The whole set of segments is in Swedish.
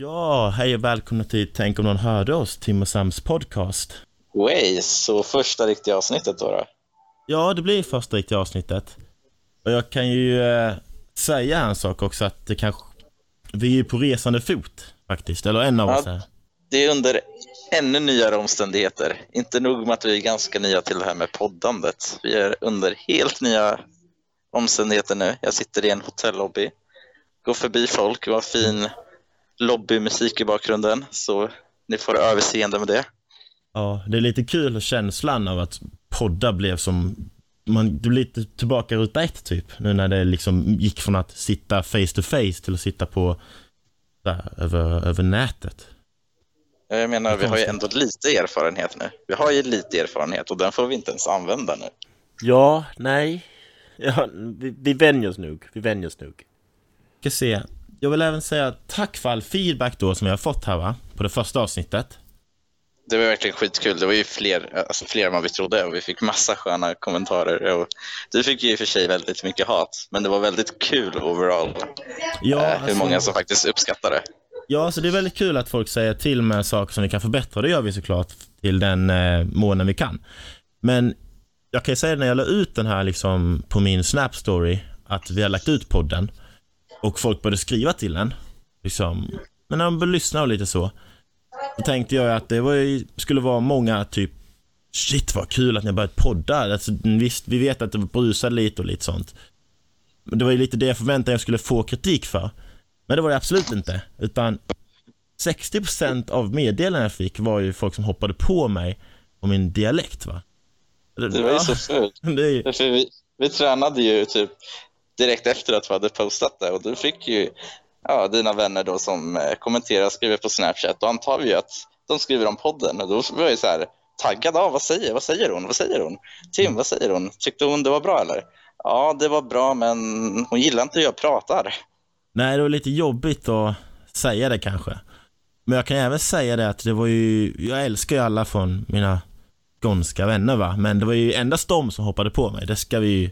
Ja, hej och välkomna till Tänk om någon hörde oss, Tim och Sams podcast. Way, så första riktiga avsnittet då? då? Ja, det blir första riktiga avsnittet. Och jag kan ju eh, säga en sak också att det kanske... Vi är ju på resande fot faktiskt, eller en av Ja. oss är. Det är under ännu nyare omständigheter. Inte nog med att vi är ganska nya till det här med poddandet. Vi är under helt nya omständigheter nu. Jag sitter i en hotellobby, går förbi folk, vi har fin lobbymusik i bakgrunden, så ni får överseende med det. Ja, det är lite kul känslan av att podda blev som... Man, det blir lite tillbaka ruta ett typ. Nu när det liksom gick från att sitta face to face till att sitta på... Där, över, över nätet. Jag menar, vi har ju ändå lite erfarenhet nu. Vi har ju lite erfarenhet och den får vi inte ens använda nu. Ja, nej. Ja, vi, vi vänjer oss nog. Vi vänjer oss nog. Ska se. Jag vill även säga tack för all feedback då som jag har fått här va, på det första avsnittet. Det var verkligen skitkul. Det var ju fler, alltså fler än vad vi trodde och vi fick massa sköna kommentarer. Och du fick ju i och för sig väldigt mycket hat, men det var väldigt kul overall Ja, eh, hur alltså- många som faktiskt uppskattade det. Ja, så det är väldigt kul att folk säger till med saker som vi kan förbättra. Det gör vi såklart till den eh, månen vi kan. Men jag kan ju säga när jag la ut den här liksom på min Snap story att vi har lagt ut podden och folk började skriva till den. Liksom, men när de började lyssna och lite så. Då tänkte jag att det var ju, skulle vara många typ Shit vad kul att ni har börjat podda. Alltså, visst, vi vet att det brusade lite och lite sånt. Men det var ju lite det jag förväntade jag skulle få kritik för. Men det var det absolut inte. Utan 60% av meddelandena jag fick var ju folk som hoppade på mig och min dialekt va. Det var ju så fult. Är vi, vi tränade ju typ direkt efter att vi hade postat det och du fick ju ja, dina vänner då som eh, kommenterar och skriver på Snapchat och antar vi ju att de skriver om podden och då var jag ju så här taggad av vad säger, vad säger hon, vad säger hon? Tim, vad säger hon? Tyckte hon det var bra eller? Ja, det var bra men hon gillar inte hur jag pratar. nej, det var lite jobbigt att säga det kanske. Men jag kan även säga det att det var ju, jag älskar ju alla från mina skånska vänner va. Men det var ju endast de som hoppade på mig. Det ska vi ju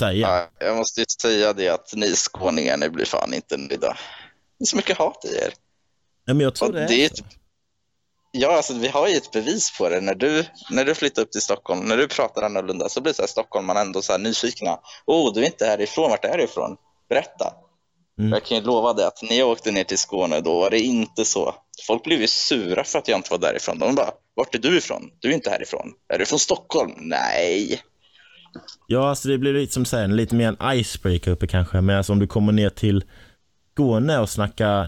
säga. Ja, jag måste ju säga det att ni skåningar, ni blir fan inte nöjda. Det är så mycket hat i er. Ja, men jag tror Och det är, det är ett, ja, alltså, vi har ju ett bevis på det. När du, när du flyttar upp till Stockholm, när du pratar annorlunda så blir så här stockholmarna ändå så här nyfikna. Oh, du är inte härifrån, vart är du ifrån? Berätta. Mm. Jag kan ju lova dig att när jag åkte ner till Skåne då var det inte så. Folk blev ju sura för att jag inte var därifrån. De bara, vart är du ifrån? Du är inte härifrån. Är du från Stockholm? Nej. Ja, alltså det blir lite som säger, lite mer en icebreaker uppe kanske. Men alltså om du kommer ner till Skåne och snackar,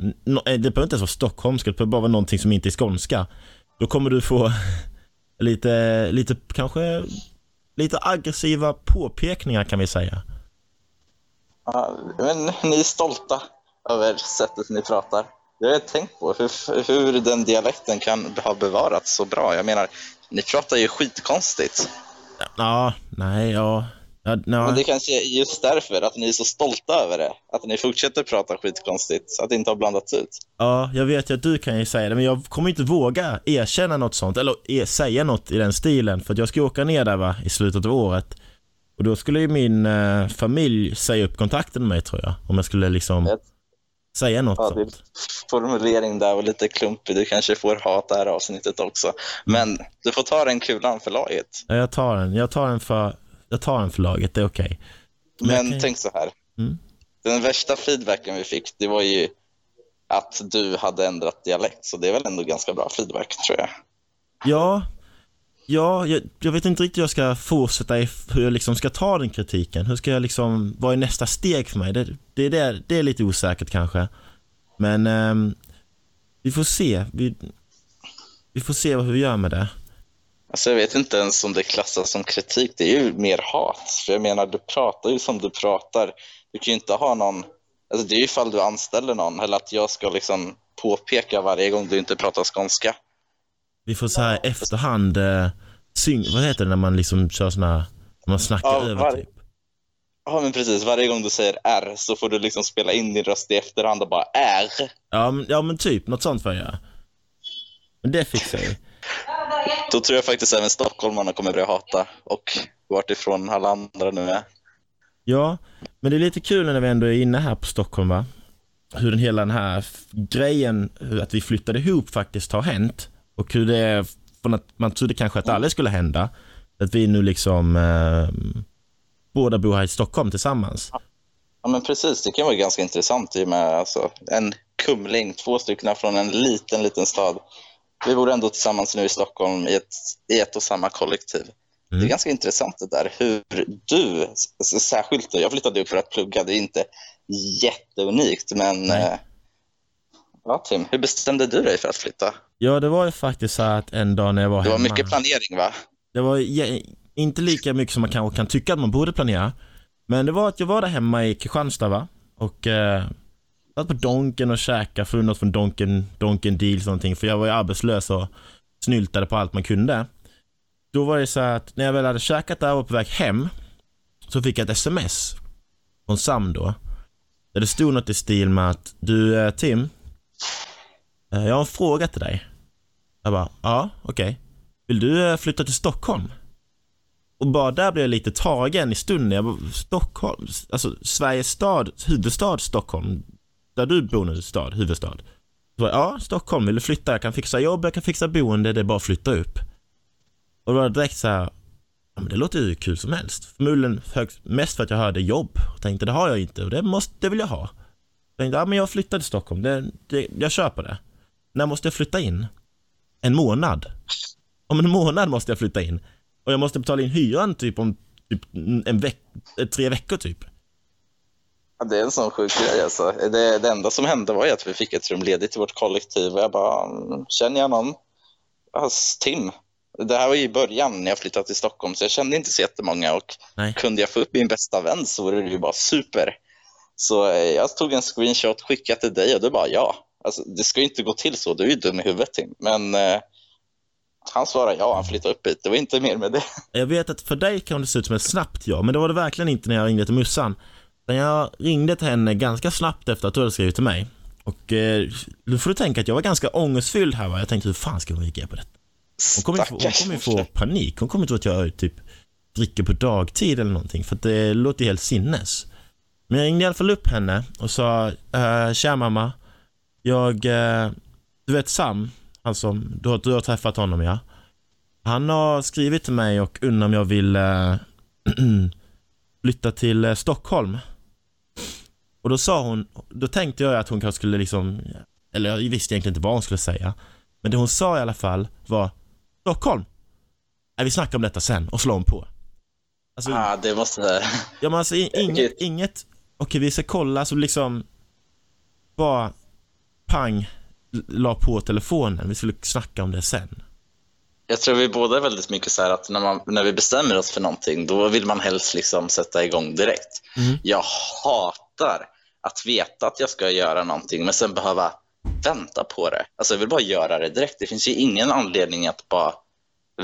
eh, det behöver inte ens vara stockholmska, det behöver bara vara någonting som inte är skånska. Då kommer du få lite, lite kanske, lite aggressiva påpekningar kan vi säga. Ja, men ni är stolta över sättet ni pratar. Jag har tänkt på hur, hur den dialekten kan ha bevarats så bra. Jag menar, ni pratar ju skitkonstigt. Ja, nej, ja. ja, Men ja. det kanske är just därför att ni är så stolta över det. Att ni fortsätter prata skitkonstigt, så att det inte har blandats ut. Ja, jag vet ju att du kan ju säga det, men jag kommer inte våga erkänna något sånt, eller e- säga något i den stilen, för att jag ska åka ner där va, i slutet av året. Och då skulle ju min eh, familj säga upp kontakten med mig tror jag, om jag skulle liksom Vet. Säga något Ja, sånt. formulering där var lite klumpig. Du kanske får hat det här avsnittet också. Men du får ta den kulan för laget. Ja, jag tar den, jag tar den för, jag tar den för laget, det är okej. Men Men kan- tänk så här. Mm. Den värsta feedbacken vi fick, det var ju att du hade ändrat dialekt. Så det är väl ändå ganska bra feedback, tror jag. Ja, ja jag, jag vet inte riktigt hur jag ska fortsätta hur jag liksom ska ta den kritiken. Hur ska jag liksom, vad är nästa steg för mig? Det, det, är, det, det är lite osäkert kanske. Men ehm, vi får se. Vi, vi får se hur vi gör med det. Alltså jag vet inte ens om det klassas som kritik. Det är ju mer hat. För jag menar, du pratar ju som du pratar. Du kan ju inte ha någon... Alltså det är ju ifall du anställer någon eller att jag ska liksom påpeka varje gång du inte pratar skånska. Vi får så här efterhand eh, syng, vad heter det när man liksom kör såna, man snackar Ja, över var- typ. Ja, men precis. Varje gång du säger R så får du liksom spela in din röst i efterhand och bara R. Ja men, ja men typ, något sånt får jag göra. Men det fixar vi. Då tror jag faktiskt även stockholmarna kommer börja hata och vart ifrån alla andra nu är. Ja, men det är lite kul när vi ändå är inne här på Stockholm va? hur den hela den här grejen, att vi flyttade ihop faktiskt har hänt. Och hur det att man trodde kanske att det aldrig skulle hända. Att vi nu liksom eh, båda bor här i Stockholm tillsammans. Ja, men precis. Det kan vara ganska intressant i och med alltså, en kumling, två stycken från en liten, liten stad. Vi bor ändå tillsammans nu i Stockholm i ett, i ett och samma kollektiv. Det är Mm. ganska intressant det där hur du, särskilt du, jag flyttade upp för att plugga, det är inte jätteunikt, men eh, ja, Tim, hur bestämde du dig för att flytta? Ja, det var ju faktiskt så att en dag när jag var Det var hemma. mycket planering va? Det var inte lika mycket som man kanske kan tycka att man borde planera. Men det var att jag var där hemma i Kristianstad va? Och eh, satt på Donken och käkade, få något från Donken, Donken Deals någonting. För jag var ju arbetslös och snyltade på allt man kunde. Då var det så att när jag väl hade käkat där och var på väg hem. Så fick jag ett sms från Sam då. Där det stod något i stil med att du eh, Tim. eh, Jag har en fråga till dig. Jag bara, ja okej. Vill du eh, flytta till Stockholm? Och bara där blev jag lite tagen i stunden. Jag bara, Stockholm, alltså Sveriges stad, huvudstad Stockholm. Där du bor nu, stad, huvudstad. Så, ja, Stockholm, vill du flytta? Jag kan fixa jobb, jag kan fixa boende, det är bara att flytta upp. Och då var det direkt så här, ja men det låter ju kul som helst. Förmodligen högst, mest för att jag hörde jobb. Och tänkte, det har jag inte och det, måste, det vill jag ha. Jag tänkte, ja men jag flyttar till Stockholm, det, det, jag köper det. När måste jag flytta in? En månad. Om en månad måste jag flytta in. Och jag måste betala in hyran typ om typ en veck eh, tre veckor typ. Ja, det är en sån sjuk grej alltså. Det, det enda som hände var ju att vi fick ett rum ledigt i vårt kollektiv och jag bara, "Mm, känner jag någon? Alltså, Tim. Det här var ju i början när jag flyttade till Stockholm så jag kände inte så jättemånga och Nej. kunde jag få upp min bästa vän så vore det ju bara super. Så eh, jag tog en screenshot, skickade till dig och du bara ja. Alltså, det ska ju inte gå till så, du är ju dum i huvudet Tim. Men eh, han svarade ja, han flyttade upp hit. Det var inte mer med det. Jag vet att för dig kan det se ut som ett snabbt ja, men det var det verkligen inte när jag ringde till mussan. Utan jag ringde till henne ganska snabbt efter att du hade skrivit till mig. Och eh, nu får du tänka att jag var ganska ångestfylld här va. Jag tänkte hur fan ska hon reagera på detta? Hon kommer få, hon kommer få panik. Hon kommer tro att jag typ dricker på dagtid eller någonting. För att det låter ju helt sinnes. Men jag ringde i alla fall upp henne och sa, uh, tja mamma. Jag, eh, du vet Sam, han som, du har, du har träffat honom ja. Han har skrivit till mig och undrar om jag vill eh, flytta till eh, Stockholm. Och då sa hon, då tänkte jag att hon kanske skulle liksom, eller jag visste egentligen inte vad hon skulle säga. Men det hon sa i alla fall var Stockholm. Nej, vi snackar om detta sen och slår hon på. Alltså, Ah, det måste... ja men alltså i- inget, Okej. inget, okej vi ska kolla så liksom bara pang la på telefonen. Vi skulle snacka om det sen. Jag tror vi båda är väldigt mycket så här att när, man, när vi bestämmer oss för någonting, då vill man helst liksom sätta igång direkt. Mm. Jag hatar att veta att jag ska göra någonting, men sen behöva vänta på det. Alltså jag vill bara göra det direkt. Det finns ju ingen anledning att bara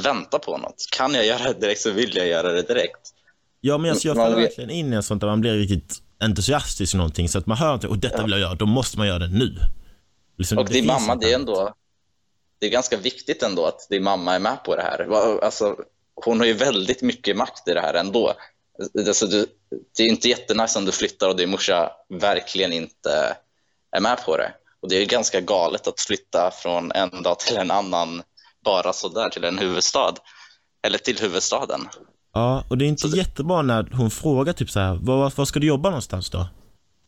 vänta på något. Kan jag göra det direkt så vill jag göra det direkt. Ja men alltså, jag faller verkligen in i en sånt där man blir riktigt entusiastisk i någonting så att man hör att och detta vill jag göra, då måste man göra det nu. Liksom, Och det din finns mamma, det är ändå det är ganska viktigt ändå att din mamma är med på det här. Alltså, hon har ju väldigt mycket makt i det här ändå. Alltså, det är inte jättenice om du flyttar och din morsa verkligen inte är med på det. Och det är ganska galet att flytta från en dag till en annan bara sådär till en huvudstad. Eller till huvudstaden. Ja, och det är inte Så det- jättebra när hon frågar typ så här, var, var ska du jobba någonstans då?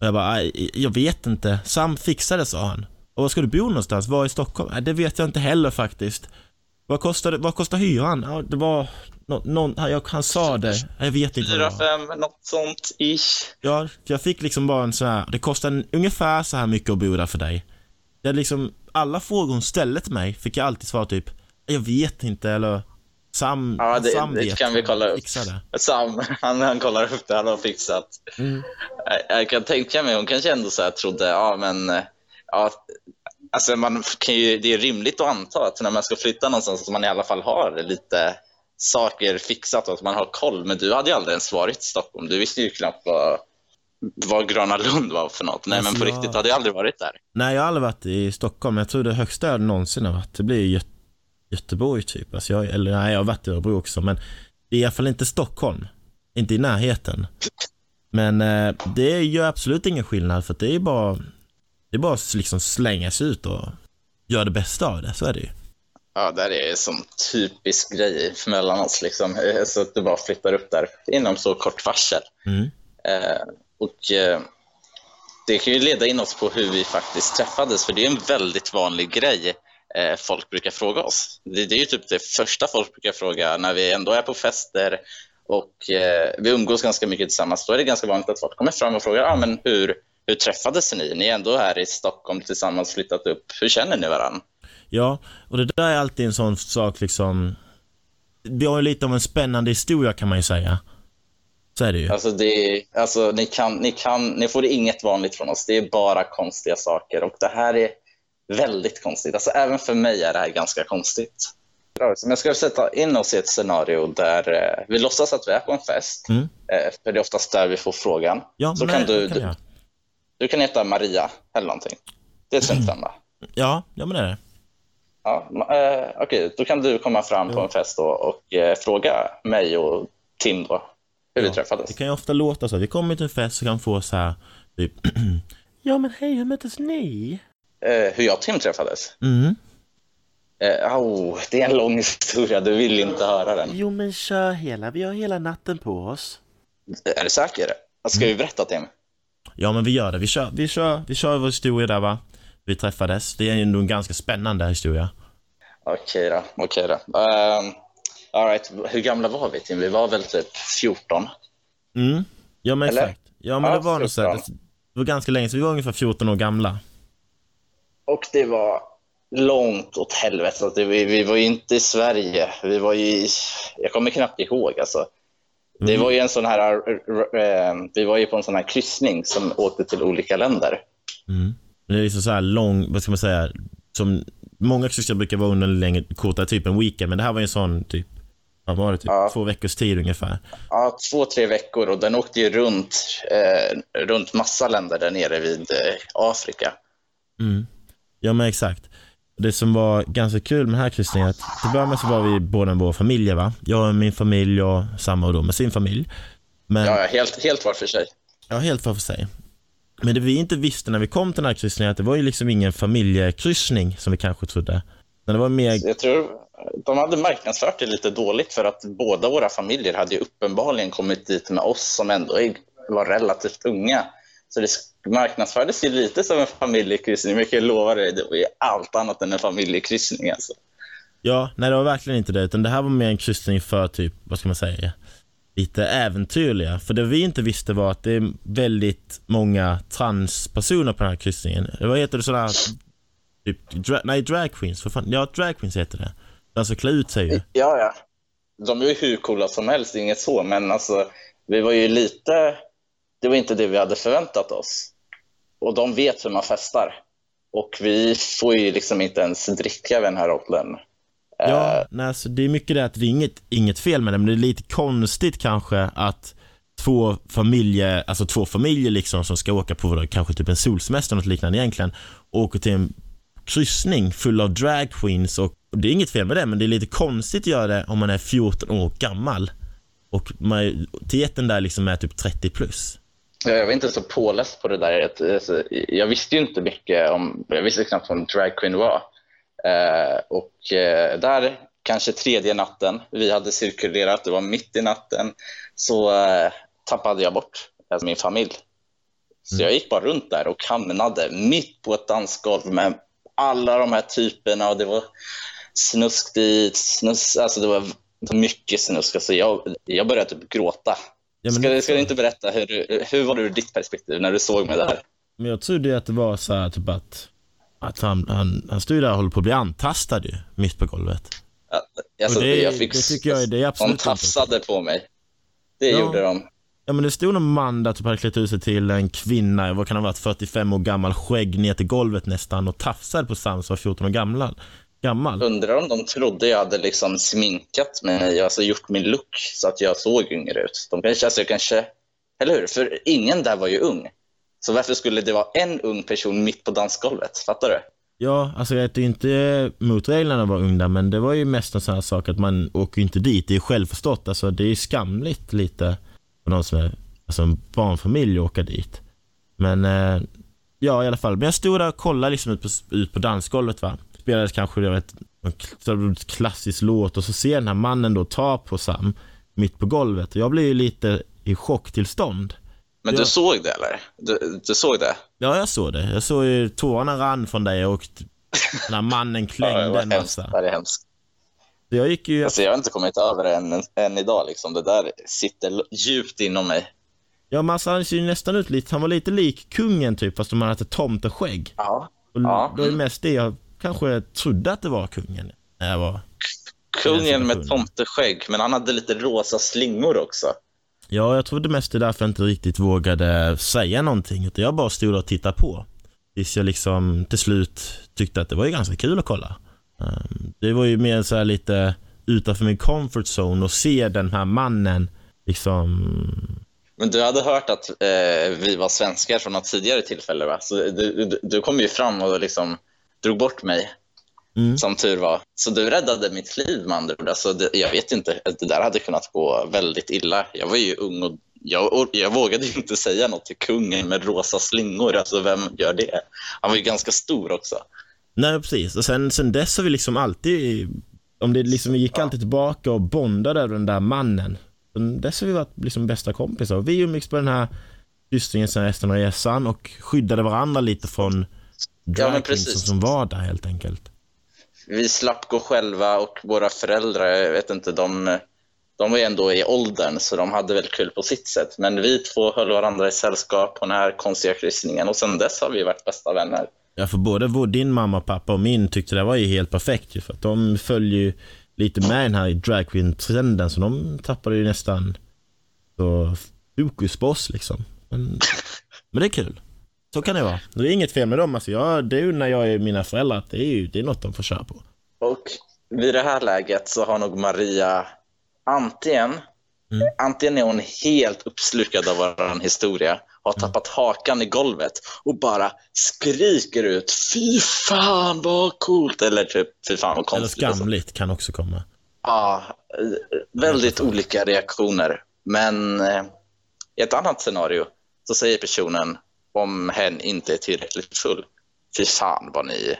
Och jag bara, "Nej, jag vet inte. Sam fixar det, sa han. Och var ska du bo någonstans? Var i Stockholm? Nej, det vet jag inte heller faktiskt. Vad kostar, det- vad kostar hyran? Ja, det var nå, någon, han, sa det. Jag vet inte vad det Fyra, var. fem, något sånt ish. Ja, jag fick liksom bara en sån här, det kostar en, ungefär så här mycket att bo där för dig. Jag liksom, alla frågor hon ställde till mig fick jag alltid svara typ, jag vet inte eller Sam, Ja, det- Sam det vet. kan vi kolla upp. Det. Sam, han, han kollar upp det, han har fixat. Mm. Jag, jag kan tänka mig, hon kanske ändå så här trodde, ja men, ja, alltså man kan ju, det är rimligt att anta att när man ska flytta någonstans att man i alla fall har lite saker fixat och att man har koll. Men du hade ju aldrig ens varit i Stockholm. Du visste ju knappt vad, vad Gröna Lund var för något. Nej, Alltså, men på jag- riktigt, hade ju aldrig varit där. Nej, jag har aldrig varit i Stockholm. Jag tror det högsta jag någonsin har varit, det blir Gö- Göteborg typ. Alltså jag, eller nej, jag har varit i Örebro också, men det är i alla fall inte Stockholm. Inte i närheten. Men eh, det gör absolut ingen skillnad, för det är bara Det är bara att liksom slänga sig ut och göra det bästa av det, så är det ju. Ja, det är sån typisk grej mellan oss. Liksom. Så att du bara flyttar upp där inom så kort varsel. Mm. Eh, och eh, Det kan ju leda in oss på hur vi faktiskt träffades, för det är en väldigt vanlig grej eh, folk brukar fråga oss. Det, det är ju typ det första folk brukar fråga när vi ändå är på fester och eh, vi umgås ganska mycket tillsammans. Då är det ganska vanligt att folk kommer fram och frågar ah, men hur, hur träffades ni? Ni är ändå här i Stockholm tillsammans, flyttat upp. Hur känner ni varandra? Ja, och det där är alltid en sån sak liksom. Vi har ju lite av en spännande historia kan man ju säga. Så är det ju. Alltså, det, alltså ni, kan, ni, kan, ni får inget vanligt från oss. Det är bara konstiga saker och det här är väldigt konstigt. Alltså, även för mig är det här ganska konstigt. Men jag ska sätta in oss i ett scenario där eh, vi låtsas att vi är på en fest. Mm. Eh, för det är oftast där vi får frågan. Ja, Så men kan du, kan du, kan heta Maria eller någonting. Det är strunt samma. Ja, ja men det är det. Ja, eh, Okej, då kan du komma fram på Ja. en fest och eh, fråga mig och Tim då, hur vi Ja, träffades. Det kan ju ofta låta så. Vi kommer till en fest och kan få så här, typ, Ja men hej, hur möttes ni? Eh, hur jag och Tim träffades? mm. Eh, oh, det är en lång historia, du vill inte höra den. Jo men kör hela, vi har hela natten på oss. Är du säker? Ska vi berätta Tim? Ja men vi gör det. Vi kör, vi kör, vi kör vår historia där va. Vi träffades. Det är ju en ganska spännande historia. Okej då, okej då. Um, all right. Hur gamla var vi Tim? Vi var väl typ 14? Mm. Ja men Eller? exakt. Ja men Ja, det var nog så. 14. att- Det var ganska länge, så vi var ungefär 14 år gamla. Och det var långt åt helvete. Alltså, Vi, vi var ju inte i Sverige. Vi var ju i... Jag kommer knappt ihåg alltså. Det Mm. var ju en sån här... eh, Vi var ju på en sån här kryssning som åkte till olika länder. Mm. Det är liksom så här lång, vad ska man säga, som många kryssningar brukar vara under en längre, kortare typ en weekend, men det här var ju en sån typ, vad var det, typ Ja. två veckors tid ungefär. Ja, två, tre veckor och den åkte ju runt, eh, runt massa länder där nere vid eh, Afrika. Mm. Ja men exakt. Det som var ganska kul med den här kryssningen, att till att börja med så var vi båda med våra familjer va. Jag och min familj och samma då med sin familj. Men, Ja, helt, helt var för sig. ja helt var för sig. Men det vi inte visste när vi kom till den här kryssningen, att det var ju liksom ingen familjekryssning som vi kanske trodde. Men det var mer, Jag tror de hade marknadsfört det lite dåligt för att båda våra familjer hade ju uppenbarligen kommit dit med oss som ändå är- var relativt unga. Så det marknadsfördes ju lite som en familjekryssning, men jag kan lova dig, det var ju allt annat än en familjekryssning. Alltså. ja, nej det var verkligen inte det, utan det här var mer en kryssning för typ, vad ska man säga, lite äventyrliga. För det vi inte visste var att det är väldigt många transpersoner på den här kryssningen. Vad heter det sådär, typ, dra, nej drag queens, för fan, ja drag queens heter det. Alltså klä ut sig ju. Ja, ja. De är ju hur coola som helst, inget så, men alltså, vi var ju lite... Det var inte det vi hade förväntat oss. Och de vet hur man festar. Och vi får ju liksom inte ens dricka vid den här åldern. Ja, nej, alltså, det är mycket det att det är inget, inget fel med det, men det är lite konstigt kanske att två familjer, alltså två familjer liksom som ska åka på kanske typ en solsemester eller något liknande egentligen, åker till en kryssning full av drag queens och, och det är inget fel med det, men det är lite konstigt att göra det om man är 14 år gammal och majoriteten där liksom är typ 30 plus. Jag var inte så påläst på det där. Att, alltså, Jag visste ju inte mycket om, jag visste knappt vad en drag queen var. Eh, och eh, där, kanske tredje natten, vi hade cirkulerat, det var mitt i natten, så eh, tappade jag bort alltså, min familj. Så jag gick bara runt där och hamnade mitt på ett dansgolv med alla de här typerna och det var snusk dit, snusk, alltså det var mycket snusk. Alltså jag, jag började typ gråta. Ja, Ska, ska du inte berätta, hur, du- hur var det ur ditt perspektiv när du såg mig där? men jag trodde ju att det var så här typ att, att han, han, han stod där och håller på att bli antastad ju, mitt på golvet. Alltså, Och det- jag fick, det tycker jag det är de absolut inte tafsade på mig. Det Ja. gjorde de. Ja men det stod någon man där typ hade klätt ut sig till en kvinna, vad kan ha varit 45 år gammal, skägg ner till golvet nästan och tafsade på Sam som var 14 år gammal. Gammal. Undrar om de trodde jag hade liksom sminkat mig, alltså gjort min look så att jag såg yngre ut. De kanske, alltså jag kanske, eller hur? För ingen där var ju ung. Så varför skulle det vara en ung person mitt på dansgolvet? Fattar du? Ja, alltså jag är ju inte mot reglerna att vara ung där, men det var ju mest en sån här sak att man åker inte dit. Det är självförstått, alltså det är skamligt lite för någon som är alltså en barnfamilj att åka dit. Men eh, Ja, i alla fall. Men jag stod där och kollade liksom ut på, ut på dansgolvet. va. Spelades kanske jag vet, en klassisk låt och så ser den här mannen då ta på Sam mitt på golvet. Jag blir ju lite i chocktillstånd. Men Ja. du såg det eller? Du, du såg det? Ja, jag såg det. Jag såg ju tårarna rann från dig och den här mannen Ja, klängde var en hemskt. massa. Det är hemskt. Så jag gick ju... Alltså, jag har inte kommit över det än, än idag. Liksom. Det där sitter djupt inom mig. Ja, men alltså, han ser ju nästan ut lite... Han var lite lik kungen typ, fast de hade tomteskägg. Ja. Och Ja. Det är mest det jag kanske trodde att det var kungen. När jag var... Kungen med tomteskägg, men han hade lite rosa slingor också. Ja, jag mest det är därför jag inte riktigt vågade säga någonting. Utan jag bara stod och tittade på. Tills jag liksom till slut tyckte att det var ju ganska kul att kolla. Ehm, Det var ju mer så här lite utanför min comfort zone och se den här mannen liksom... Men du hade hört att eh, vi var svenskar från något tidigare tillfälle, va? Så du, du, du kom ju fram och liksom drog bort mig, Mm. som tur var. Så du räddade mitt liv med andra ord. Alltså, det, jag vet inte, det där hade kunnat gå väldigt illa. Jag var ju ung och jag, jag vågade inte säga något till kungen med rosa slingor. Alltså, vem gör det? Han var ju ganska stor också. Nej, precis. Och sen, sen dess har vi liksom alltid... Om det liksom, vi gick alltid tillbaka och bondade över den där mannen. Sen dess har vi varit liksom bästa kompisar. Och vi umgicks på den här lystringen sen resten av resan och skyddade varandra lite från drag precis. som var där helt enkelt. Vi slapp gå själva och våra föräldrar, jag vet inte, de, de var ju ändå i åldern så de hade väl kul på sitt sätt. Men vi två höll varandra i sällskap på den här konstiga kryssningen och sen dess har vi varit bästa vänner. Ja, för både din mamma, pappa och min tyckte det var ju helt perfekt ju, för att de följer ju lite med den här dragqueen-trenden, så de tappade ju nästan så fokus på oss liksom. Men, men det är kul. Så kan det vara. Det är inget fel med dem. Alltså jag, det är ju när jag är mina föräldrar, att det är ju det är något de får köra på. Och vid det här läget så har nog Maria antingen, Mm. antingen är hon helt uppslukad av vår historia, har Mm. tappat hakan i golvet och bara skriker ut fy fan vad coolt eller typ fy fan vad Eller konstigt. alltså. skamligt kan också komma. Ja, väldigt olika reaktioner. Men eh, i ett annat scenario så säger personen om hen inte är tillräckligt full. Fy fan vad ni...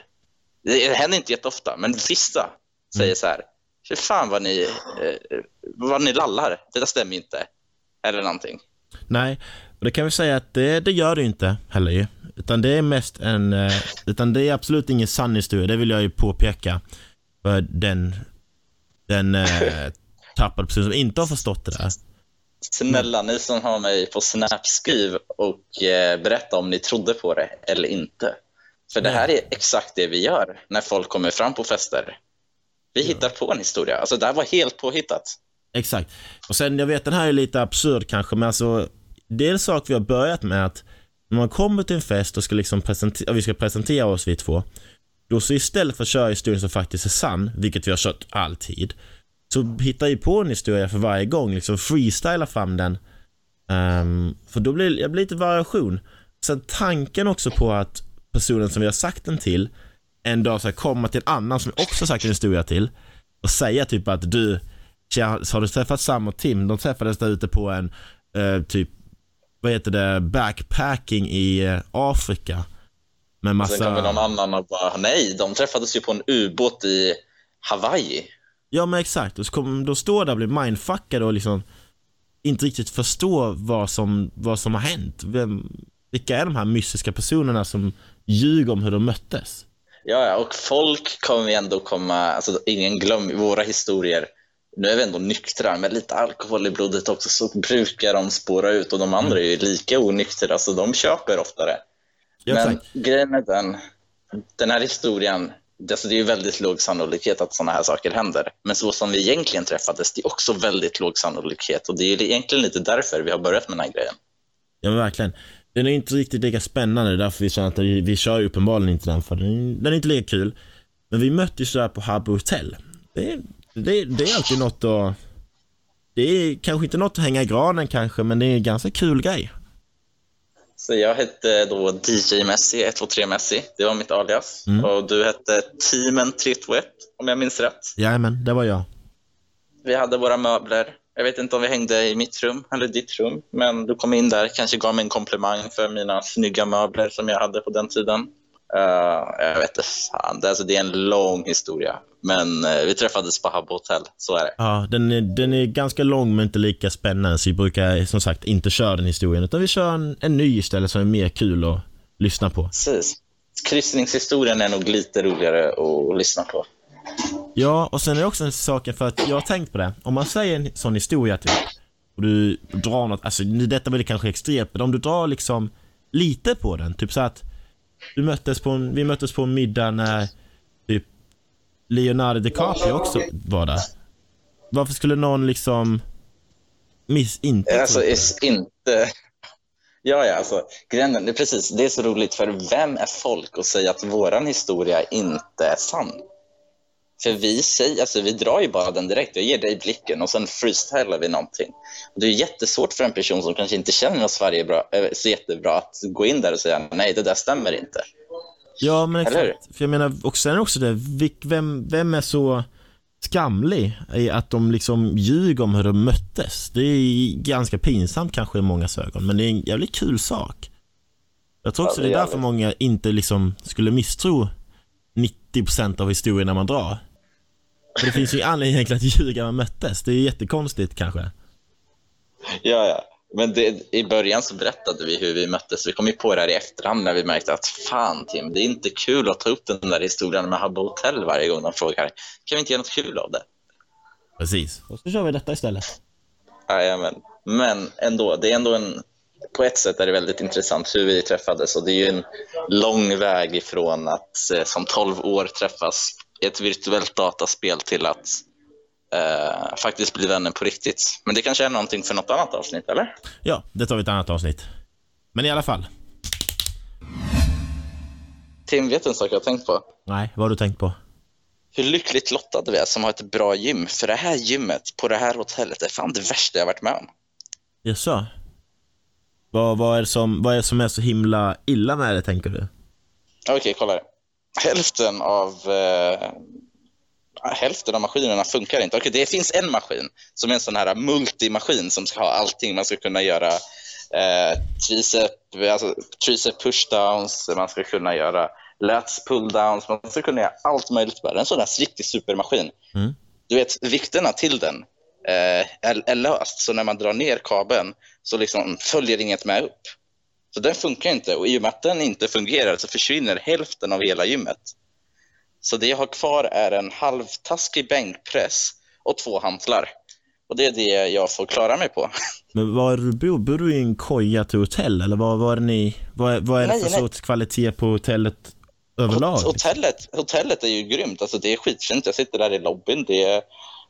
Det händer inte jätteofta, men vissa säger så här. Fy fan vad ni, eh, vad ni lallar. Det där stämmer inte. Eller någonting. Nej, och det kan vi säga att det, det gör det inte heller ju. Utan det är mest en, eh, utan det är absolut ingen sann historia, det vill jag ju påpeka. För den, den eh, tappade personen som inte har förstått det där. Snälla, ni som har mig på Snap, skriv och eh, berätta om ni trodde på det eller inte. För det här är exakt det vi gör när folk kommer fram på fester. Vi hittar på en historia. Alltså det här var helt påhittat. Exakt. Och sen, jag vet den här är lite absurd kanske, men alltså det är en sak vi har börjat med att när man kommer till en fest och ska liksom presentera, vi ska presentera oss vi två, då så istället för att köra historien som faktiskt är sann, vilket vi har kört alltid, så hittar vi på en historia för varje gång, liksom freestyla fram den. Ehm, för då blir det blir lite variation. Sen tanken också på att personen som vi har sagt den till en dag ska komma till en annan som vi också sagt en historia till och säga typ att du, har du träffat Sam och Tim? De träffades där ute på en eh, typ, vad heter det, backpacking i eh, Afrika. Med massa... Sen kommer någon annan och bara, nej, de träffades ju på en ubåt i Hawaii. Ja men exakt, och så kommer de stå där och bli mindfuckade och liksom inte riktigt förstå vad som, vad som har hänt. Vem, vilka är de här mystiska personerna som ljuger om hur de möttes? Ja, ja, och folk kommer ju ändå komma, alltså ingen glöm våra historier. Nu är vi ändå nyktra, med lite alkohol i blodet också så brukar de spåra ut och de andra är ju lika onyktra så de köper oftare. Ja, Men exakt. grejen är den, den här historien, alltså det är ju väldigt låg sannolikhet att sådana här saker händer. Men så som vi egentligen träffades, det är också väldigt låg sannolikhet och det är egentligen lite därför vi har börjat med den här grejen. Ja men verkligen. Den är inte riktigt lika spännande därför vi känner att vi, vi kör ju uppenbarligen inte den för den, den är inte lika kul. Men vi möttes där på Habbo Hotel. Det, är- det, det är alltid något att... Det är kanske inte något att hänga i granen kanske men det är en ganska kul grej. Så jag hette då DJ Messi, 123 Messi, det var mitt alias. Mm. Och du hette Teamen 321 om jag minns rätt. Jajamän, det var jag. Vi hade våra möbler, Jag vet inte om vi hängde i mitt rum eller ditt rum, men du kom in där, kanske gav mig en komplimang för mina snygga möbler som jag hade på den tiden. Uh, jag vet inte, fan, det, alltså, det är en lång historia, men uh, vi träffades på Habbo Hotel, så är det. Ja, den är, den är ganska lång men inte lika spännande, så vi brukar som sagt inte köra den historien, utan vi kör en, en ny istället som är mer kul att lyssna på. Precis. Kryssningshistorien är nog lite roligare att lyssna på. Ja, och sen är det också en sak för att jag har tänkt på det. Om man säger en sån historia typ, och du drar något, alltså detta blir kanske extremt, men om du drar liksom lite på den, typ så att du möttes på en, vi möttes på en middag när typ Leonardo DiCaprio också var där. Varför skulle någon liksom miss inte Alltså, är inte... Ja, ja, alltså, grejen är precis, det är så roligt för vem är folk att säga att våran historia inte är sann? För vi säger, alltså vi drar ju bara den direkt, jag ger dig blicken och sen freestylar vi någonting. Och det är jättesvårt för en person som kanske inte känner oss Sverige bra, äh, så jättebra att gå in där och säga nej, det där stämmer inte. Ja, men exakt. För jag menar, och sen också det, vem, vem är så skamlig i att de liksom ljuger om hur de möttes? Det är ganska pinsamt kanske i många ögon, men det är en jävligt kul sak. Jag tror också ja, det är därför många inte liksom skulle misstro 90% av historierna man drar. För det finns ju anledning egentligen att ljuga man möttes. Det är jättekonstigt kanske. Ja, ja. Men det, i början så berättade vi hur vi möttes. Vi kom ju på det här i efterhand när vi märkte att fan Tim, det är inte kul att ta upp den där historien med Habbo Hotel varje gång de frågar. Kan vi inte göra något kul av det? Precis. Och så kör vi detta istället. Jajamän. Men ändå, det är ändå en... På ett sätt är det väldigt intressant hur vi träffades och det är ju en lång väg ifrån att eh, som 12 år träffas ett virtuellt dataspel till att eh, faktiskt bli vänner på riktigt. Men det kanske är någonting för något annat avsnitt, eller? Ja, det tar vi ett annat avsnitt. Men i alla fall. Tim, vet du en sak jag har tänkt på? Nej, vad har du tänkt på? Hur lyckligt lottade vi är som har ett bra gym. För det här gymmet på det här hotellet är fan det värsta jag varit med om. Jaså? Vad, vad, är det som, vad är det som är så himla illa med det, tänker du? Okej, okay, kolla här. Hälften av eh, hälften av maskinerna funkar inte. Okej, det finns en maskin som är en sån här multimaskin som ska ha allting. Man ska kunna göra eh, tricep, alltså, tricep pushdowns, man ska kunna göra lats pulldowns, man ska kunna göra allt möjligt. Bara. En sån där riktig supermaskin. Mm. Du vet, vikterna till den eh, är, är löst, så när man drar ner kabeln så liksom följer inget med upp. Så den funkar inte och i och med att den inte fungerar så försvinner hälften av hela gymmet. Så det jag har kvar är en halvtaskig bänkpress och två hantlar. Och det är det jag får klara mig på. Men var bor? Bor du i en koja till hotell eller vad, är ni? Vad, är, vad är det nej, för nej. sorts kvalitet på hotellet överlag? Hotellet, hotellet är ju grymt. Alltså det är skitfint. Jag sitter där i lobbyn. Det är,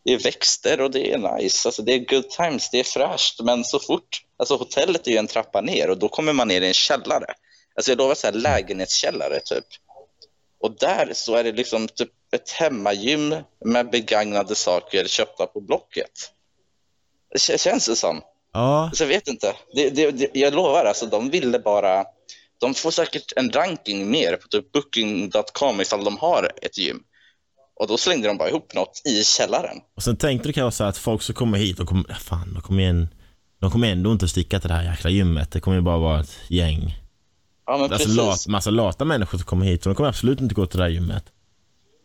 det är växter och det är nice. Alltså det är good times. Det är fräscht. Men så fort, alltså hotellet är ju en trappa ner och då kommer man ner i en källare. Alltså jag lovar så här lägenhetskällare typ. Och där så är det liksom typ ett hemmagym med begagnade saker köpta på Blocket. Det känns det som. Ja. Så jag vet inte. Det, det, det, jag lovar, alltså, de ville bara... De får säkert en ranking mer på typ booking.com ifall de har ett gym. Och då slängde de bara ihop något i källaren. Och sen tänkte du kanske att folk som kommer hit, de kommer, fan, kommer, igen, de kommer ändå inte sticka till det här jäkla gymmet. Det kommer ju bara vara ett gäng Ja, men alltså lat, massa lata människor som kommer hit och de kommer absolut inte gå till det här gymmet.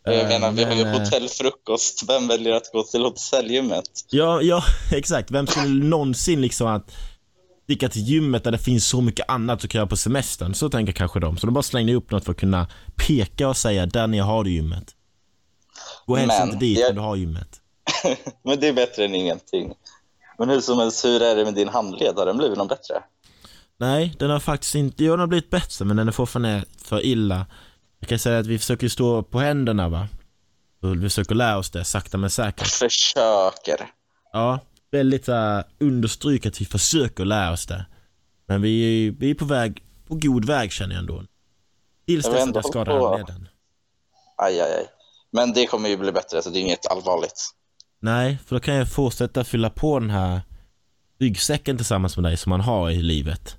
Jag menar, vi har ju eh, hotellfrukost. Vem väljer att gå till hotellgymmet? Ja, ja, exakt. Vem skulle någonsin liksom att sticka till gymmet där det finns så mycket annat att göra på semestern? Så tänker kanske de. Så de bara slängde upp något för att kunna peka och säga där ni har du gymmet. Gå helst inte dit jag... du har gymmet. men det är bättre än ingenting. Men hur som helst, hur är det med din handled? Har den blivit någon bättre? Nej, den har faktiskt inte, jo den har blivit bättre men den är fortfarande för illa. Jag kan säga att vi försöker stå på händerna va. Och vi försöker lära oss det sakta men säkert. Försöker. Ja, väldigt uh, understryka att vi försöker lära oss det. Men vi är, vi är på väg, på god väg känner jag ändå. Tills dess att jag skadar handleden. Aj, aj, aj. Men det kommer ju bli bättre, så det är inget allvarligt. Nej, för då kan jag fortsätta fylla på den här ryggsäcken tillsammans med dig som man har i livet.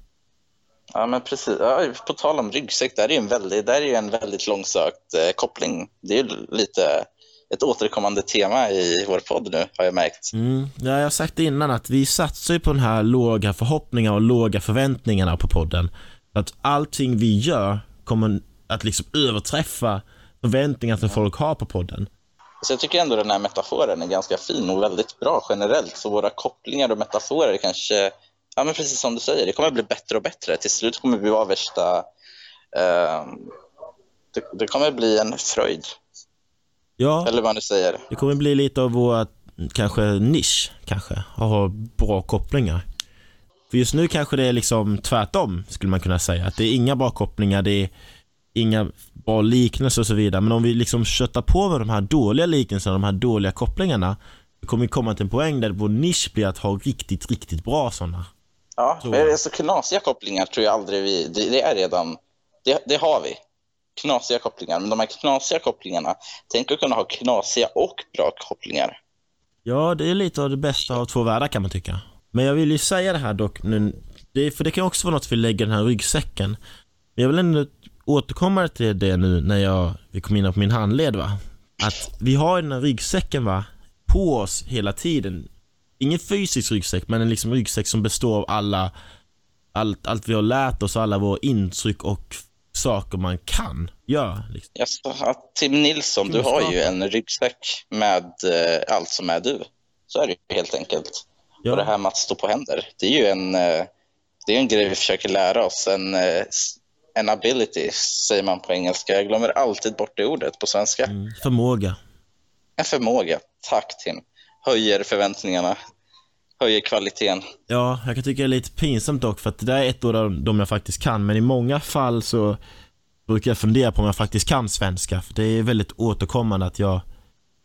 Ja, men precis. Ja, på tal om ryggsäck, där är ju en väldigt, där är en väldigt långsökt eh, koppling. Det är ju lite ett återkommande tema i vår podd nu, har jag märkt. Mm. Ja, jag har sagt innan att vi satsar ju på den här låga förhoppningar och låga förväntningarna på podden. Att allting vi gör kommer att liksom överträffa förväntningar som folk har på podden. Så jag tycker ändå den här metaforen är ganska fin och väldigt bra generellt. Så våra kopplingar och metaforer kanske, ja men precis som du säger, det kommer bli bättre och bättre. Till slut kommer vi vara värsta, eh, det, det kommer bli en fröjd. Ja, Eller vad du säger. det kommer bli lite av vår, kanske nisch, kanske, att ha bra kopplingar. För just nu kanske det är liksom tvärtom, skulle man kunna säga. Att det är inga bra kopplingar, det är inga bra liknelser och så vidare. Men om vi liksom köttar på med de här dåliga liknelserna, de här dåliga kopplingarna, då kommer vi komma till en poäng där vår nisch blir att ha riktigt, riktigt bra sådana. Ja, Så. alltså knasiga kopplingar tror jag aldrig vi, det, det är redan, det, det har vi. Knasiga kopplingar, men de här knasiga kopplingarna, tänk att kunna ha knasiga och bra kopplingar. Ja, det är lite av det bästa av två världar kan man tycka. Men jag vill ju säga det här dock nu, det, för det kan också vara något vi lägger i den här ryggsäcken. Men jag vill ändå återkomma till det nu när jag, vi kom in på min handled va. Att vi har den här ryggsäcken va, på oss hela tiden. Ingen fysisk ryggsäck, men en liksom ryggsäck som består av alla, allt, allt vi har lärt oss, alla våra intryck och saker man kan göra. Liksom. Jag sa att Tim Nilsson, du har ju en ryggsäck med eh, allt som är du. Så är det ju helt enkelt. Ja. Och det här med att stå på händer, det är ju en, eh, det är en grej vi försöker lära oss. En, eh, en ability, säger man på engelska. Jag glömmer alltid bort det ordet på svenska. Mm, förmåga. En förmåga. Tack Tim. Höjer förväntningarna. Höjer kvaliteten. Ja, jag kan tycka det är lite pinsamt dock för att det där är ett av de- jag faktiskt kan men i många fall så brukar jag fundera på om jag faktiskt kan svenska för det är väldigt återkommande att jag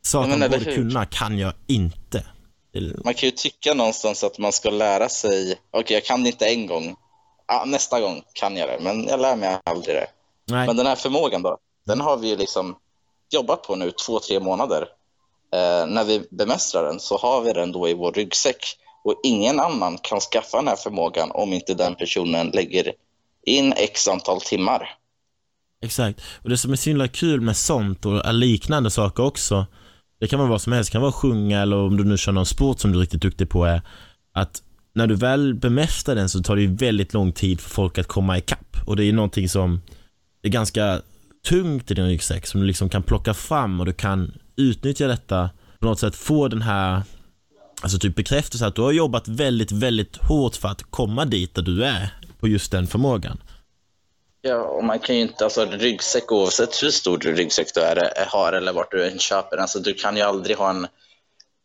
saker Ja, man borde kunna kan jag inte. Man kan ju tycka någonstans att man ska lära sig. Okej, jag kan det inte en gång. Ja, nästa gång kan jag det, men jag lär mig aldrig det. Nej, Men den här förmågan då, den har vi liksom jobbat på nu två, tre månader. Eh, när vi bemästrar den så har vi den då i vår ryggsäck. Och ingen annan kan skaffa den här förmågan om inte den personen lägger in x antal timmar. exakt. Och det som är så himla kul med sånt och liknande saker också det kan vara vad som helst, det kan vara sjunga eller om du nu kör någon sport som du är riktigt duktig på är att när du väl bemästrar den så tar det ju väldigt lång tid för folk att komma ikapp och det är ju någonting som är ganska tungt i din ryggsäck som du liksom kan plocka fram och du kan utnyttja detta på något sätt få den här alltså typ bekräftelse att du har jobbat väldigt, väldigt hårt för att komma dit där du är på just den förmågan. Ja, och man kan ju inte, alltså ryggsäck oavsett hur stor ryggsäck du är, har eller vart du än köper den, alltså du kan ju aldrig ha en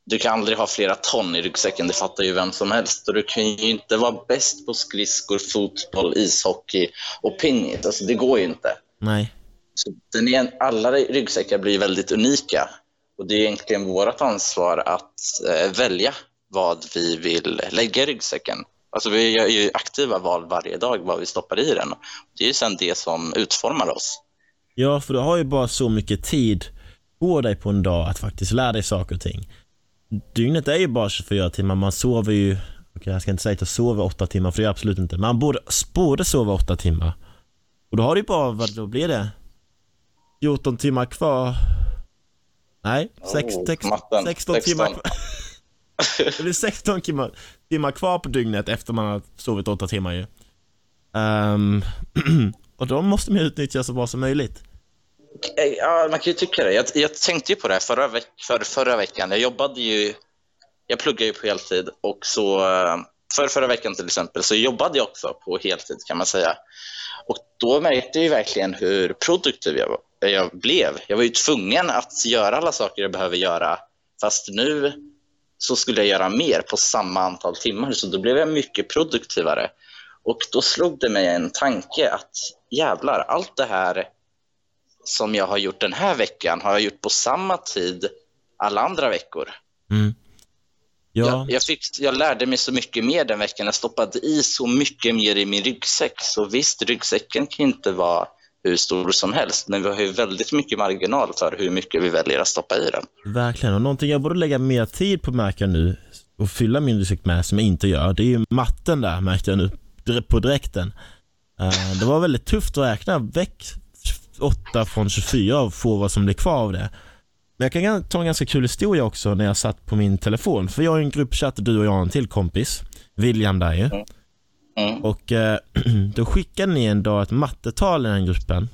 du kan aldrig ha flera ton i ryggsäcken, det fattar ju vem som helst. Och du kan ju inte vara bäst på skridskor, fotboll, ishockey och pingis. Alltså det går ju inte. Nej, Så den är, alla ryggsäckar blir väldigt unika. Och det är egentligen vårt ansvar att eh, välja vad vi vill lägga i ryggsäcken. Alltså vi gör ju aktiva val varje dag vad vi stoppar i den. Det är ju sen det som utformar oss. Ja, för du har ju bara så mycket tid på dig på en dag att faktiskt lära dig saker och ting. Dygnet är ju bara 24 timmar, man sover ju, okej jag ska inte säga att jag sover 8 timmar för det är jag absolut inte, man borde, borde sova 8 timmar. Och då har du ju bara, vad då blir det? 14 timmar kvar. Nej, sex, Oh, sex, matten. 16 timmar kvar. Det blir 16 timmar, timmar kvar på dygnet efter man har sovit 8 timmar ju. Ehm, och de måste man utnyttja så bra som möjligt. Ja, man kan ju tycka det. Jag, jag tänkte ju på det här förra, veck, för, förra veckan. Jag jobbade ju, jag pluggade ju på heltid och så för förra veckan till exempel så jobbade jag också på heltid kan man säga. Och då märkte jag ju verkligen hur produktiv jag, var- jag blev. Jag var ju tvungen att göra alla saker jag behöver göra fast nu så skulle jag göra mer på samma antal timmar så då blev jag mycket produktivare. Och då slog det mig en tanke att jävlar, allt det här som jag har gjort den här veckan har jag gjort på samma tid alla andra veckor. Mm. Ja, Jag, jag, fick, jag lärde mig så mycket mer den veckan. Jag stoppade i så mycket mer i min ryggsäck. Så visst, ryggsäcken kan inte vara hur stor som helst, men vi har ju väldigt mycket marginal för hur mycket vi väljer att stoppa i den. verkligen. Och någonting jag borde lägga mer tid på märker jag nu och fylla min ryggsäck med som jag inte gör, det är ju matten där märkte jag nu på direkten. Eh, det var väldigt tufft att räkna 8 från 24 och få vad som blir kvar av det. Men jag kan ta en ganska kul historia också när jag satt på min telefon. För jag har en gruppchatt, du och jag och en till kompis. William där ju. Mm. Och eh, då skickade ni en dag ett mattetal i den gruppen.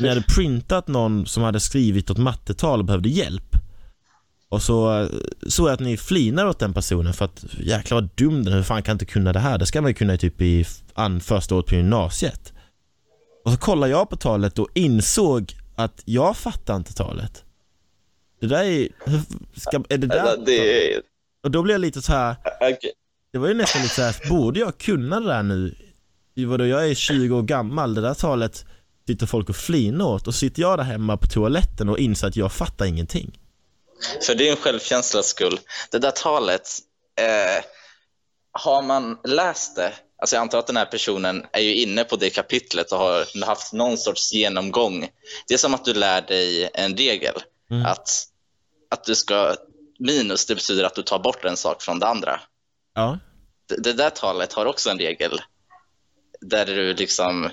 Ni hade printat någon som hade skrivit ett mattetal och behövde hjälp. Och så eh, såg jag att ni flinade åt den personen för att jäklar vad dum den är, hur fan kan jag inte kunna det här? Det ska man ju kunna typ i an, första året på gymnasiet. Och så kollade jag på talet och insåg att jag fattar inte talet. Det där är, ska, är det där? Alltså, det. Och då blev jag lite så här. Det var ju nästan lite såhär, borde jag kunna det där nu? Vadå, jag är 20 år gammal, det där talet sitter folk och flinar åt och sitter jag där hemma på toaletten och inser att jag fattar ingenting. För din självkänslas skull. Det där talet, eh, har man läst det, alltså jag antar att den här personen är ju inne på det kapitlet och har haft någon sorts genomgång. Det är som att du lär dig en regel, Mm. att, att du ska, minus det betyder att du tar bort en sak från det andra. Ja. Det, det där talet har också en regel där du liksom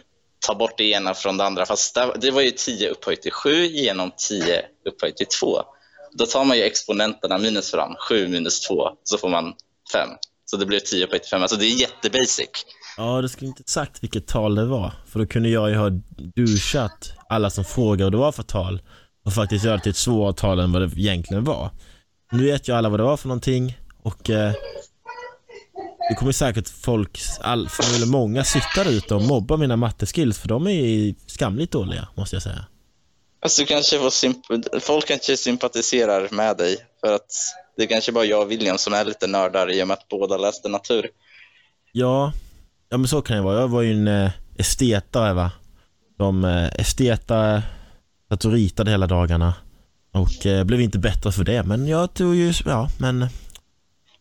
tar bort det ena från det andra. Fast där, det var ju 10 upphöjt till 7 genom 10 upphöjt till 2. Då tar man ju exponenterna minus fram, 7 minus 2, så får man 5. Så det blir 10 upphöjt till 5. Alltså det är jättebasic. Ja, det skulle inte sagt vilket tal det var. För då kunde jag ju ha duschat alla som frågade vad det var för tal och faktiskt göra det till ett svårare tal än vad det egentligen var. Nu vet ju alla vad det var för någonting och eh, det kommer säkert folk, all, eller många sitta där ute och mobba mina matteskills för de är skamligt dåliga, måste jag säga. Alltså, du kanske får folk kanske sympatiserar med dig för att det är kanske bara jag och William som är lite nördar i och med att båda läste natur. Ja, ja men så kan det vara. Jag var ju en eh, estetare va. De eh, esteta satt och ritade hela dagarna. Och eh, blev inte bättre för det. Men jag tog ju, ja men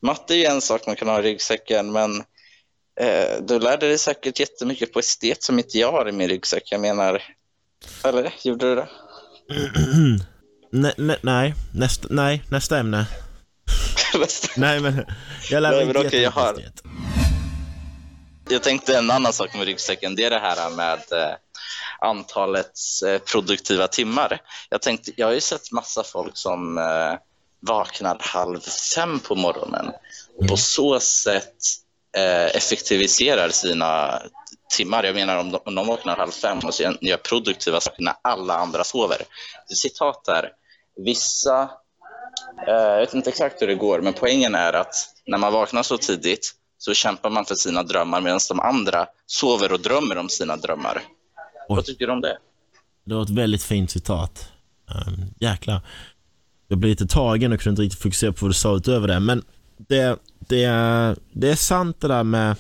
Matte är ju en sak man kan ha i ryggsäcken, men eh, du lärde dig säkert jättemycket på estet som inte jag har i min ryggsäck. Jag menar, eller gjorde du det? ne, ne, nej, nästa, nej, nästa ämne. Nej men jag lär mig inte okej, jag har-. Jag tänkte en annan sak med ryggsäcken, det är det här med eh, antalet eh, produktiva timmar. Jag, tänkte, jag har ju sett massa folk som eh, vaknar halv fem på morgonen och på så sätt effektiviserar sina timmar. Jag menar om de, om de vaknar halv fem och sen gör produktiva saker när alla andra sover. Citat där. Vissa, jag vet inte exakt hur det går, men poängen är att när man vaknar så tidigt så kämpar man för sina drömmar medan de andra sover och drömmer om sina drömmar. Oj. Vad tycker du om det? Det var ett väldigt fint citat. Um, jäklar. Jag blev lite tagen och kunde inte riktigt fokusera på vad du sa utöver det. Men det, det, är, det är sant det där med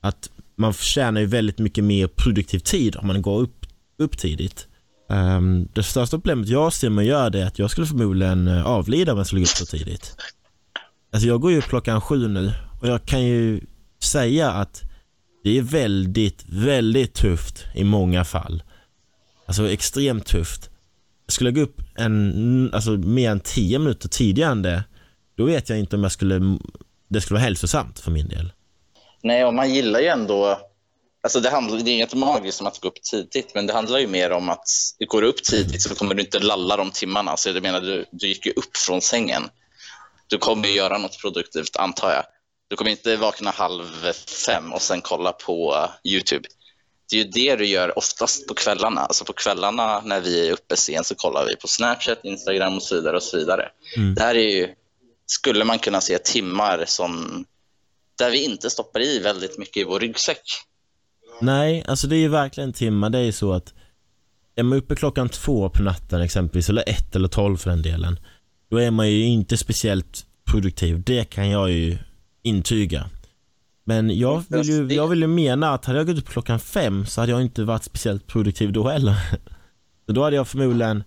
att man tjänar ju väldigt mycket mer produktiv tid om man går upp, upp tidigt. Um, det största problemet jag ser med att göra det är att jag skulle förmodligen eh, avlida om jag skulle gå upp så tidigt. Alltså jag går ju upp klockan sju nu och jag kan ju säga att det är väldigt, väldigt tufft i många fall. Alltså extremt tufft. Skulle jag gå upp en, alltså mer än 10 minuter tidigare än det, då vet jag inte om jag skulle, det skulle vara hälsosamt för min del. Nej, och man gillar ju ändå... Alltså det, handlar, det är inget magiskt om att gå upp tidigt, men det handlar ju mer om att går du upp tidigt så kommer du inte lalla de timmarna. Så jag menar, du, du gick ju upp från sängen. Du kommer ju göra något produktivt, antar jag. Du kommer inte vakna halv fem och sen kolla på YouTube. Det är ju det du gör oftast på kvällarna. Alltså på kvällarna när vi är uppe sent så kollar vi på Snapchat, Instagram och så vidare. Och så vidare. Mm. Det här är ju, skulle man kunna se timmar som där vi inte stoppar i väldigt mycket i vår ryggsäck. Nej, alltså det är ju verkligen timmar. Det är ju så att är man uppe klockan två på natten exempelvis, eller ett eller tolv för den delen, då är man ju inte speciellt produktiv. Det kan jag ju intyga. Men jag vill ju, jag vill ju mena att hade jag gått upp klockan fem så hade jag inte varit speciellt produktiv då heller. Så då hade jag förmodligen,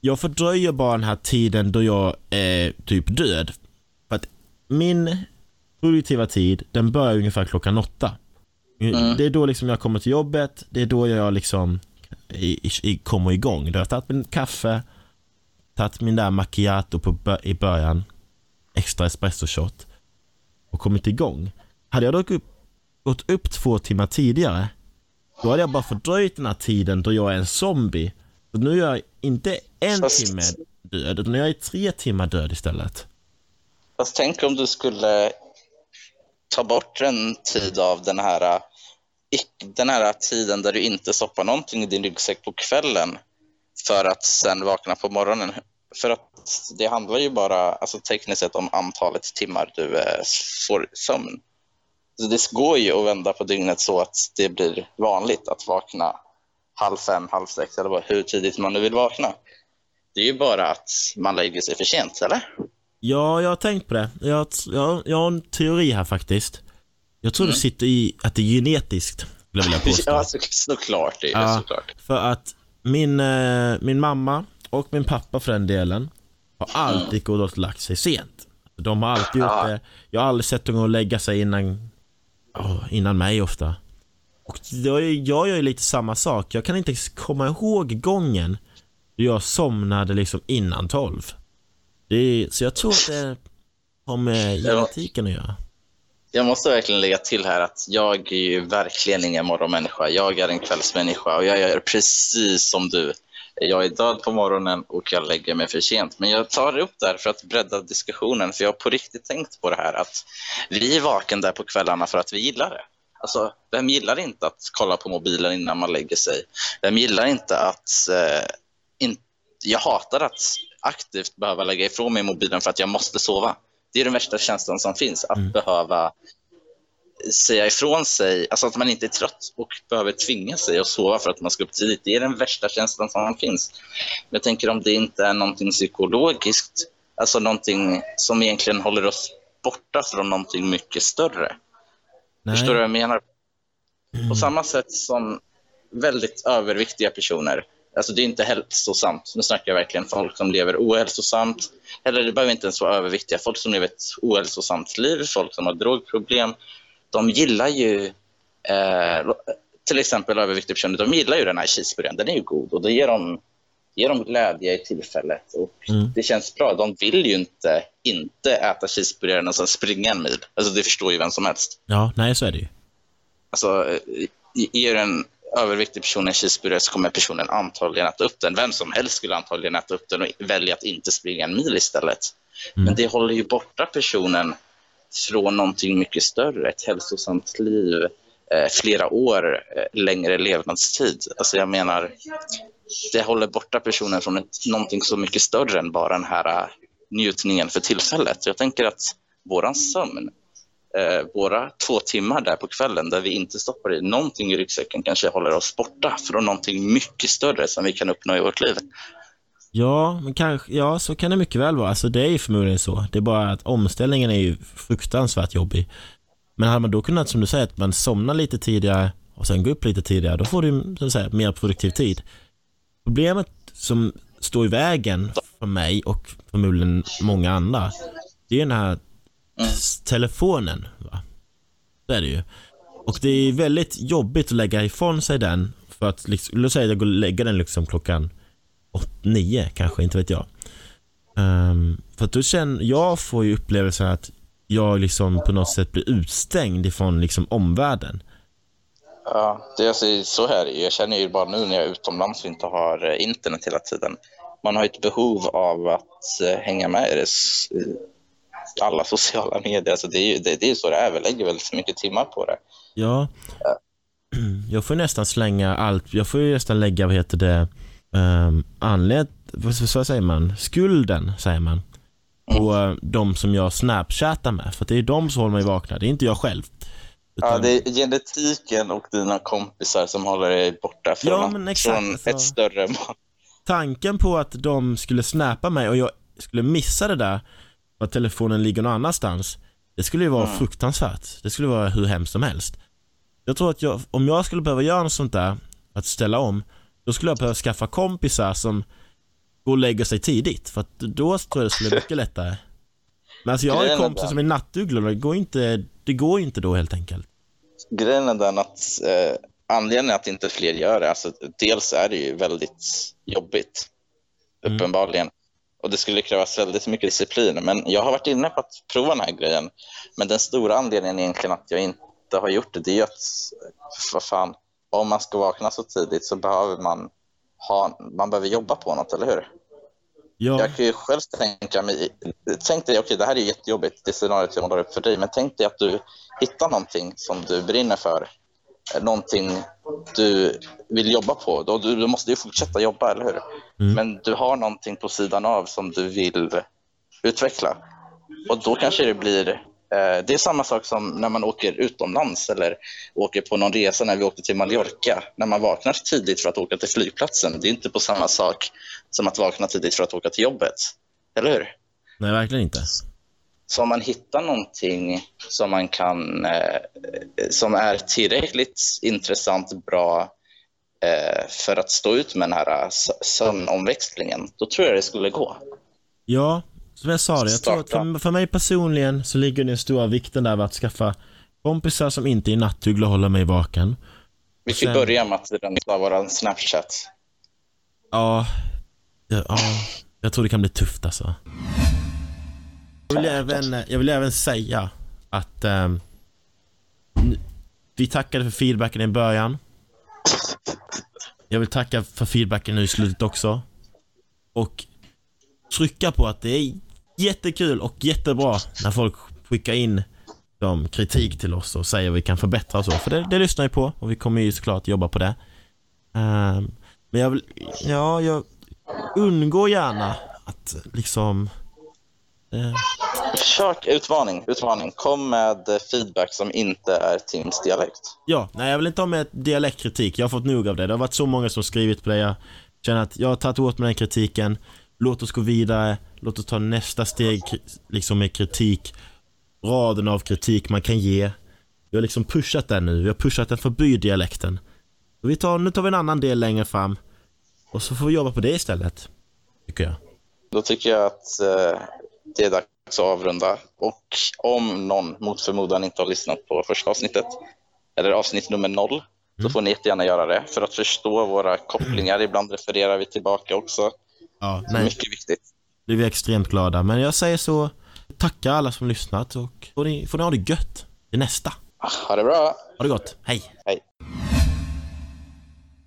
jag fördröjer bara den här tiden då jag är typ död. För att min produktiva tid, den börjar ungefär klockan åtta. Mm. Det är då liksom jag kommer till jobbet, det är då jag liksom i, i, kommer igång. Då har jag tagit min kaffe, tagit min där macchiato på, i början, extra espresso shot och kommit igång. Hade jag dock upp, gått upp två timmar tidigare, då hade jag bara fördröjt den här tiden då jag är en zombie. Så nu är jag inte en Fast- timme död, utan jag är tre timmar död istället. Fast tänk om du skulle ta bort en tid av den här, den här tiden där du inte stoppar någonting i din ryggsäck på kvällen för att sen vakna på morgonen. För att det handlar ju bara alltså tekniskt sett om antalet timmar du eh, får sömn. Så det går ju att vända på dygnet så att det blir vanligt att vakna halv fem, halv sex eller hur tidigt man nu vill vakna. Det är ju bara att man lägger sig för sent, eller? Ja, jag har tänkt på det. Jag, jag, jag har en teori här faktiskt. Jag tror det sitter i att det är genetiskt, skulle jag vilja påstå. Ja, så, såklart. Det Ja. såklart. För att min, eh, min mamma och min pappa för den delen har alltid gått och lagt sig sent. De har alltid gjort det. Jag har aldrig sett dem gå och lägga sig innan, ja, innan mig ofta. Och jag, jag gör ju lite samma sak. Jag kan inte komma ihåg gången då jag somnade liksom innan tolv. Det så jag tror att det har med genetiken att göra. Jag måste verkligen lägga till här att jag är ju verkligen ingen morgonmänniska. Jag är en kvällsmänniska och jag gör precis som du. Jag är död på morgonen och jag lägger mig för sent. Men jag tar upp det här för att bredda diskussionen, för jag har på riktigt tänkt på det här att vi är vaken där på kvällarna för att vi gillar det. Alltså, vem gillar inte att kolla på mobilen innan man lägger sig? Vem gillar inte att... Eh, in, jag hatar att aktivt behöva lägga ifrån mig mobilen för att jag måste sova. Det är den värsta känslan som finns, att behöva säga ifrån sig, alltså att man inte är trött och behöver tvinga sig att sova för att man ska upp tidigt. Det är den värsta känslan som finns. Men jag tänker om det inte är någonting psykologiskt, alltså någonting som egentligen håller oss borta från någonting mycket större. Nej. Förstår du vad jag menar? På samma sätt som väldigt överviktiga personer. Alltså det är inte hälsosamt. Nu snackar jag verkligen folk som lever ohälsosamt. Eller det behöver inte ens vara överviktiga. Folk som lever ett ohälsosamt liv, folk som har drogproblem. De gillar ju, eh, till exempel överviktiga personer, de gillar ju den här cheeseburgaren. Den är ju god och det ger dem, ger dem glädje i tillfället. Och Mm. Det känns bra. De vill ju inte inte äta cheeseburgaren och sen springa en mil. Alltså det förstår ju vem som helst. Ja, nej så är det ju. Alltså, eh, ger en överviktig person en cheeseburgare så kommer personen antagligen äta upp den. Vem som helst skulle antagligen äta upp den och välja att inte springa en mil istället. Men det håller ju borta personen från någonting mycket större, ett hälsosamt liv, eh, flera år eh, längre levnadstid. Alltså jag menar, det håller borta personen från ett, någonting så mycket större än bara den här eh, njutningen för tillfället. Jag tänker att våran sömn, eh, våra två timmar där på kvällen där vi inte stoppar i någonting i ryggsäcken kanske håller oss borta från någonting mycket större som vi kan uppnå i vårt liv. Ja, men kanske, ja, så kan det mycket väl vara. Alltså det är ju förmodligen så. Det är bara att omställningen är ju fruktansvärt jobbig. Men hade man då kunnat, som du säger, att man somnar lite tidigare och sen går upp lite tidigare, då får du, som säger, mer produktiv tid. Problemet som står i vägen för mig och förmodligen många andra, det är den här telefonen. Va? Det är det ju. Och det är väldigt jobbigt att lägga ifrån sig den för att, liksom, låt säga att jag går och lägger den liksom klockan åt, nio kanske, inte vet jag. Um, för att då känner, jag får ju upplevelsen att jag liksom på något sätt blir utstängd ifrån liksom omvärlden. Ja, det är alltså, så här är det ju. Jag känner ju bara nu när jag är utomlands och inte har eh, internet hela tiden. Man har ju ett behov av att eh, hänga med i det, alla sociala medier. Alltså det är ju det, det är så det är. Vi lägger väldigt mycket timmar på det. Ja, jag får nästan slänga allt, jag får ju nästan lägga, vad heter det, um, anled, vad, vad säger man, skulden säger man, på eh, de som jag snapchattar med. För det är de som håller mig vakna, det är inte jag själv. Ja, Utan- det är genetiken och dina kompisar som håller dig borta från, Ja, men exakt, från alltså. ett större mål. tanken på att de skulle snappa mig och jag skulle missa det där att telefonen ligger någon annanstans. Det skulle ju vara Mm. fruktansvärt. Det skulle vara hur hemskt som helst. Jag tror att jag, om jag skulle behöva göra något sånt där, att ställa om, då skulle jag behöva skaffa kompisar som går och lägger sig tidigt. För att då tror jag det skulle bli mycket lättare. Men alltså jag har ju kompisar som är nattugglor och det går inte, det går inte då helt enkelt. Grejen är den att eh, anledningen att inte fler gör det, alltså, dels är det ju väldigt jobbigt, Mm. Och det skulle krävas väldigt mycket disciplin. Men jag har varit inne på att prova den här grejen. Men den stora anledningen egentligen att jag inte har gjort det, det är att, vad fan, om man ska vakna så tidigt så behöver man ha, man behöver jobba på något, eller hur? Ja, Jag kan ju själv tänka mig, tänk dig, okej det här är jättejobbigt, det scenariot jag målar upp för dig, men tänk dig att du hittar någonting som du brinner för, någonting du vill jobba på. Då, du, du måste ju fortsätta jobba, eller hur? Mm. Men du har någonting på sidan av som du vill utveckla. Och då kanske det blir, eh, det är samma sak som när man åker utomlands eller åker på någon resa när vi åkte till Mallorca. När man vaknar tidigt för att åka till flygplatsen, det är inte på samma sak som att vakna tidigt för att åka till jobbet. Eller hur? nej verkligen inte. Så om man hittar någonting som man kan, eh, som är tillräckligt intressant, bra eh, för att stå ut med den här s- sömnomväxlingen, då tror jag det skulle gå. Ja, som jag sa det, jag tror att för, för mig personligen så ligger den stora vikten där att skaffa kompisar som inte är nattugglor och håller mig vaken. Vi kan sen- börja med att rensa vår Snapchat. Ja, ja, ja, jag tror det kan bli tufft alltså. Jag vill även, jag vill även säga att um, vi tackade för feedbacken i början. Jag vill tacka för feedbacken nu i slutet också. Och trycka på att det är jättekul och jättebra när folk skickar in de kritik till oss och säger vad vi kan förbättra och så. För det, det lyssnar vi på och vi kommer ju såklart jobba på det. Um, men jag vill, ja, jag undgår gärna att liksom... Eh, Försök, utmaning, utmaning. Kom med feedback som inte är Tims dialekt. ja, nej jag vill inte ha med dialektkritik. Jag har fått nog av det. Det har varit så många som skrivit på det. Jag känner att jag har tagit åt mig den kritiken. Låt oss gå vidare. Låt oss ta nästa steg liksom med kritik. Raden av kritik man kan ge. Vi har liksom pushat den nu. Vi har pushat den förbi dialekten. Och vi tar, nu tar vi en annan del längre fram. Och så får vi jobba på det istället. Tycker jag. Då tycker jag att eh, det är dags att avrunda. Och om någon mot förmodan inte har lyssnat på första avsnittet, eller avsnitt nummer noll, så Mm. får ni jättegärna göra det för att förstå våra kopplingar. Ibland refererar vi tillbaka också. Ja, nej. Mycket viktigt. blir vi extremt glada. Men jag säger så, tacka alla som lyssnat och får ni, får ni ha det gött till nästa. Ha det bra! Ha det gott, hej! Hej!